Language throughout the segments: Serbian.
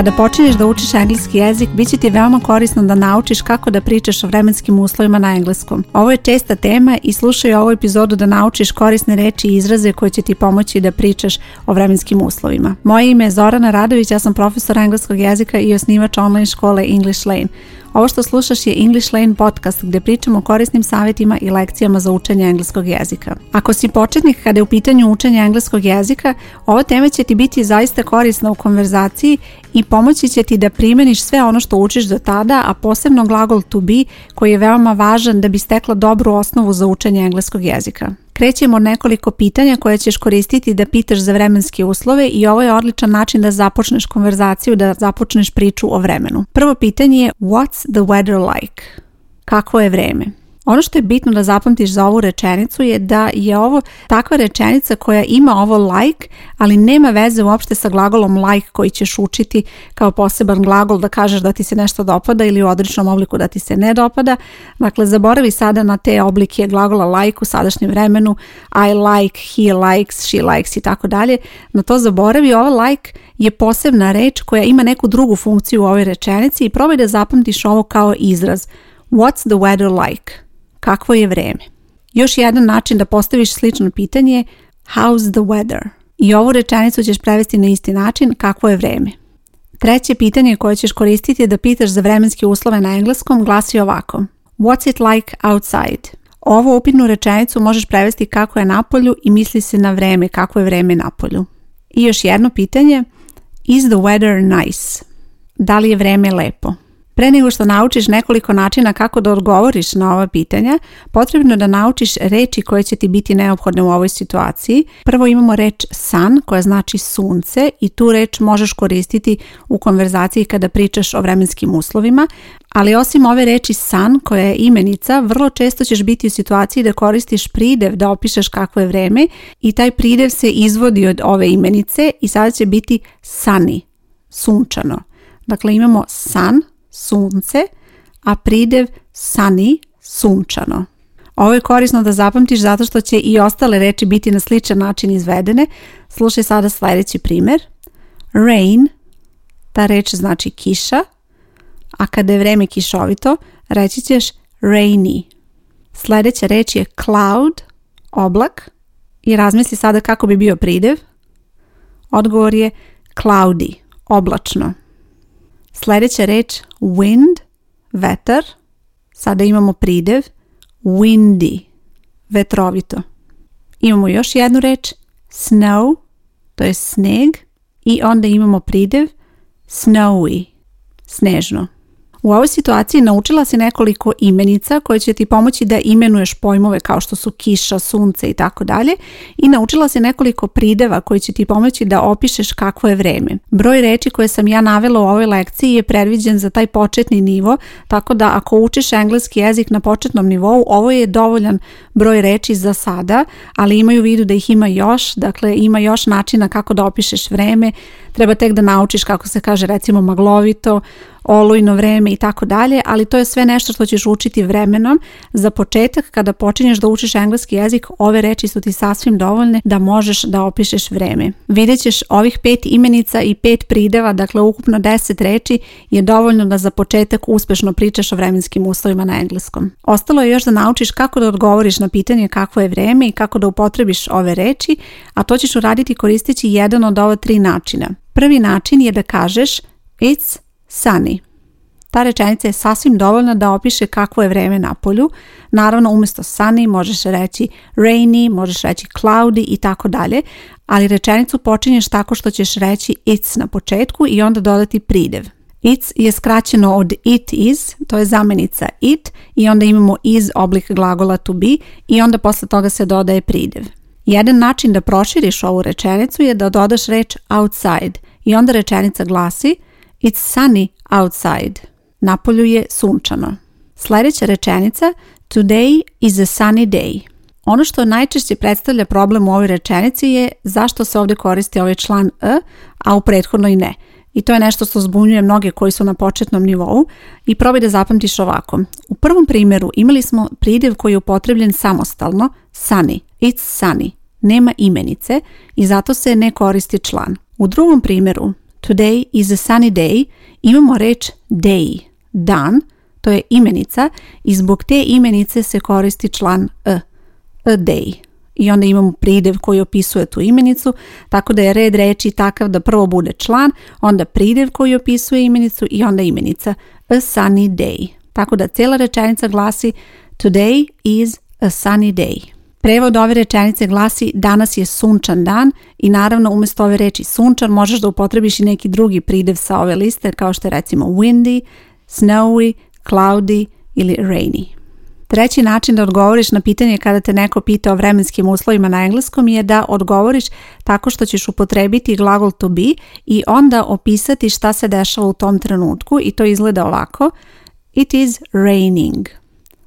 Kada počinješ da učiš engleski jezik, bit će ti veoma korisno da naučiš kako da pričaš o vremenskim uslovima na engleskom. Ovo je česta tema i slušaj ovu epizodu da naučiš korisne reči i izraze koje će ti pomoći da pričaš o vremenskim uslovima. Moje ime je Zorana Radović, ja sam profesor engleskog jezika i osnivač online škole English Lane. Ovo što slušaš je English Lane podcast gdje pričamo o korisnim savjetima i lekcijama za učenje engleskog jezika. Ako si početnik kada je u pitanju učenja engleskog jezika, ova tema će ti biti zaista korisna u konverzaciji i pomoći će ti da primeniš sve ono što učiš do tada, a posebno glagol to be koji je veoma važan da bi stekla dobru osnovu za učenje engleskog jezika krećemo nekoliko pitanja koje ćeš koristiti da pitaš za vremenske uslove i ovo je odličan način da započneš konverzaciju, da započneš priču o vremenu. Prvo pitanje je What's the weather like? Kako je vreme? Ono što je bitno da zapamtiš za ovu rečenicu je da je ovo takva rečenica koja ima ovo like, ali nema veze uopšte sa glagolom like koji ćeš učiti kao poseban glagol da kažeš da ti se nešto dopada ili u odličnom obliku da ti se ne dopada. Dakle, zaboravi sada na te oblike glagola like u sadašnjem vremenu, I like, he likes, she likes i tako dalje. Na to zaboravi, ova like je posebna reč koja ima neku drugu funkciju u ovoj rečenici i probaj da zapamtiš ovo kao izraz. What's the weather like? kakvo je vreme. Još jedan način da postaviš slično pitanje je how's the weather? I ovu rečenicu ćeš prevesti na isti način kakvo je vreme. Treće pitanje koje ćeš koristiti da pitaš za vremenske uslove na engleskom glasi ovako. What's it like outside? Ovu upitnu rečenicu možeš prevesti kako je napolju i misli se na vreme, kako je vreme napolju. I još jedno pitanje. Is the weather nice? Da li je vreme lepo? Pre nego što naučiš nekoliko načina kako da odgovoriš na ova pitanja, potrebno je da naučiš reči koje će ti biti neophodne u ovoj situaciji. Prvo imamo reč san koja znači sunce i tu reč možeš koristiti u konverzaciji kada pričaš o vremenskim uslovima, ali osim ove reči san koja je imenica, vrlo često ćeš biti u situaciji da koristiš pridev da opišeš kakvo je vreme i taj pridev se izvodi od ove imenice i sada će biti sani, sunčano. Dakle imamo san sunce, a pridev sunny sunčano. Ovo je korisno da zapamtiš zato što će i ostale reči biti na sličan način izvedene. Slušaj sada sljedeći primjer. Rain, ta reč znači kiša, a kada je vreme kišovito, reći ćeš rainy. Sljedeća reč je cloud, oblak, i razmisli sada kako bi bio pridev. Odgovor je cloudy, oblačno. Sljedeća reč wind, vetar. Sada imamo pridev windy, vetrovito. Imamo još jednu reč snow, to je sneg. I onda imamo pridev snowy, snežno. U ovoj situaciji naučila si nekoliko imenica koje će ti pomoći da imenuješ pojmove kao što su kiša, sunce i tako dalje i naučila si nekoliko prideva koji će ti pomoći da opišeš kakvo je vreme. Broj reči koje sam ja navela u ovoj lekciji je predviđen za taj početni nivo, tako da ako učiš engleski jezik na početnom nivou, ovo je dovoljan broj reći za sada, ali imaju u vidu da ih ima još, dakle ima još načina kako da opišeš vreme, treba tek da naučiš kako se kaže recimo maglovito, olujno vreme i tako dalje, ali to je sve nešto što ćeš učiti vremenom. Za početak, kada počinješ da učiš engleski jezik, ove reči su ti sasvim dovoljne da možeš da opišeš vreme. Vidjet ćeš ovih pet imenica i pet prideva, dakle ukupno deset reči, je dovoljno da za početak uspešno pričaš o vremenskim uslovima na engleskom. Ostalo je još da naučiš kako da odgovoriš na pitanje kakvo je vreme i kako da upotrebiš ove reči, a to ćeš uraditi koristeći jedan od ova tri načina. Prvi način je da kažeš it's Sani. Ta rečenica je sasvim dovoljna da opiše kakvo je vreme na polju. Naravno, umjesto sunny možeš reći rainy, možeš reći cloudy i tako dalje, ali rečenicu počinješ tako što ćeš reći it's na početku i onda dodati pridev. It's je skraćeno od it is, to je zamenica it i onda imamo iz oblik glagola to be i onda posle toga se dodaje pridev. Jedan način da proširiš ovu rečenicu je da dodaš reč outside i onda rečenica glasi – It's sunny outside. Napolju je sunčano. Sljedeća rečenica Today is a sunny day. Ono što najčešće predstavlja problem u ovoj rečenici je zašto se ovdje koristi ovaj član e, a u prethodnoj ne. I to je nešto što zbunjuje mnoge koji su na početnom nivou i probaj da zapamtiš ovako. U prvom primjeru imali smo pridjev koji je upotrebljen samostalno, sunny, it's sunny, nema imenice i zato se ne koristi član. U drugom primjeru Today is a sunny day. Imamo reč day, dan, to je imenica i zbog te imenice se koristi član a, e, a e day. I onda imamo pridev koji opisuje tu imenicu, tako da je red reći takav da prvo bude član, onda pridev koji opisuje imenicu i onda imenica a sunny day. Tako da cijela rečenica glasi Today is a sunny day. Prevod ove rečenice glasi danas je sunčan dan i naravno umjesto ove reči sunčan možeš da upotrebiš i neki drugi pridev sa ove liste kao što je recimo windy, snowy, cloudy ili rainy. Treći način da odgovoriš na pitanje kada te neko pita o vremenskim uslovima na engleskom je da odgovoriš tako što ćeš upotrebiti glagol to be i onda opisati šta se dešava u tom trenutku i to izgleda ovako. It is raining.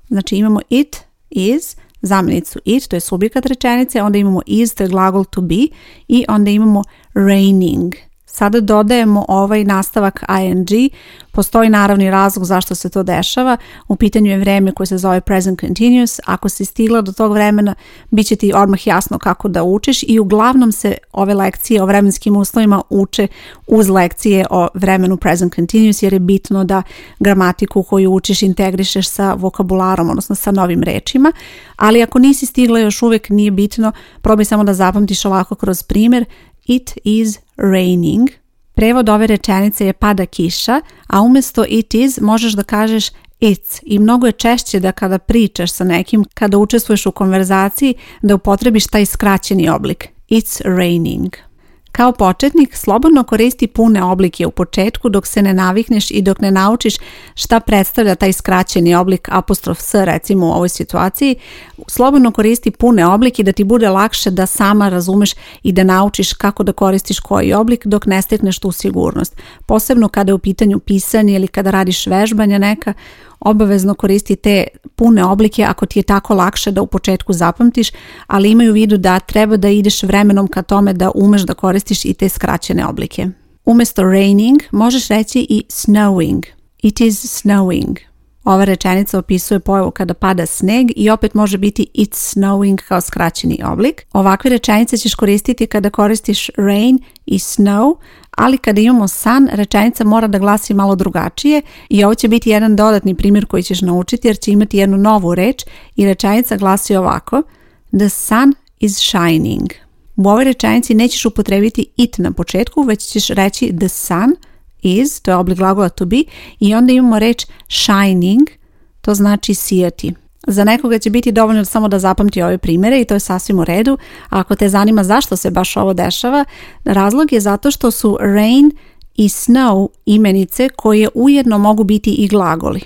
Znači imamo it is zamjenicu it, to je subjekat rečenice, onda imamo is, to je glagol to be i onda imamo raining, Sada dodajemo ovaj nastavak ing, postoji naravni razlog zašto se to dešava, u pitanju je vreme koje se zove present continuous, ako si stigla do tog vremena bit će ti odmah jasno kako da učiš i uglavnom se ove lekcije o vremenskim uslovima uče uz lekcije o vremenu present continuous jer je bitno da gramatiku koju učiš integrišeš sa vokabularom, odnosno sa novim rečima, ali ako nisi stigla još uvek nije bitno, probaj samo da zapamtiš ovako kroz primjer, It is raining. Prevod ove rečenice je pada kiša, a umjesto it is možeš da kažeš it's i mnogo je češće da kada pričaš sa nekim, kada učestvuješ u konverzaciji, da upotrebiš taj skraćeni oblik. It's raining. Kao početnik slobodno koristi pune oblike u početku dok se ne navikneš i dok ne naučiš šta predstavlja taj skraćeni oblik apostrof s recimo u ovoj situaciji. Slobodno koristi pune oblike da ti bude lakše da sama razumeš i da naučiš kako da koristiš koji oblik dok ne stekneš tu sigurnost. Posebno kada je u pitanju pisanje ili kada radiš vežbanja neka, obavezno te pune oblike ako ti je tako lakše da u početku zapamtiš, ali imaju u vidu da treba da ideš vremenom ka tome da umeš da koristiš i te skraćene oblike. Umesto raining možeš reći i snowing. It is snowing. Ova rečenica opisuje pojavu kada pada sneg i opet može biti it's snowing kao skraćeni oblik. Ovakve rečenice ćeš koristiti kada koristiš rain i snow, ali kada imamo sun, rečenica mora da glasi malo drugačije i ovo će biti jedan dodatni primjer koji ćeš naučiti jer će imati jednu novu reč i rečenica glasi ovako The sun is shining. U ovoj rečenici nećeš upotrebiti it na početku, već ćeš reći the sun, is, to je oblik glagola to be i onda imamo reč shining, to znači sijati. Za nekoga će biti dovoljno samo da zapamti ove primere i to je sasvim u redu. ako te zanima zašto se baš ovo dešava, razlog je zato što su rain i snow imenice koje ujedno mogu biti i glagoli.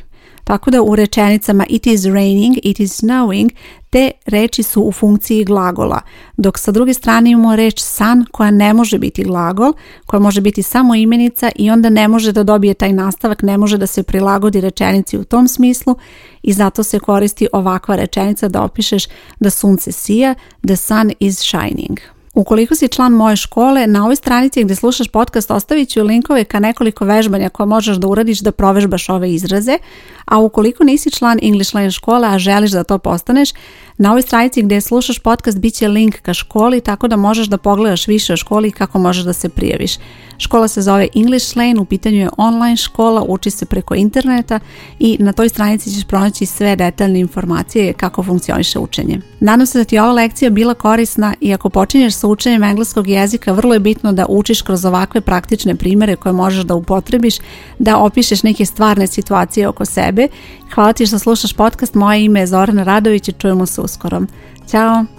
Tako da u rečenicama it is raining, it is snowing te reči su u funkciji glagola, dok sa druge strane imamo reč sun koja ne može biti glagol, koja može biti samo imenica i onda ne može da dobije taj nastavak, ne može da se prilagodi rečenici u tom smislu i zato se koristi ovakva rečenica da opišeš da sunce sija, the sun is shining. Ukoliko si član moje škole, na ovoj stranici gdje slušaš podcast ostavit ću linkove ka nekoliko vežbanja koje možeš da uradiš da provežbaš ove izraze, a ukoliko nisi član English Line škole, a želiš da to postaneš, na ovoj stranici gdje slušaš podcast bit će link ka školi tako da možeš da pogledaš više o školi i kako možeš da se prijaviš. Škola se zove English Lane, u pitanju je online škola, uči se preko interneta i na toj stranici ćeš pronaći sve detaljne informacije kako funkcioniše učenje. Nadam se da ti je ova lekcija bila korisna i ako počinješ sa učenjem engleskog jezika vrlo je bitno da učiš kroz ovakve praktične primjere koje možeš da upotrebiš, da opišeš neke stvarne situacije oko sebe Hvala ti što slušaš podcast. Moje ime je Zorana Radović i čujemo se uskoro. Ćao!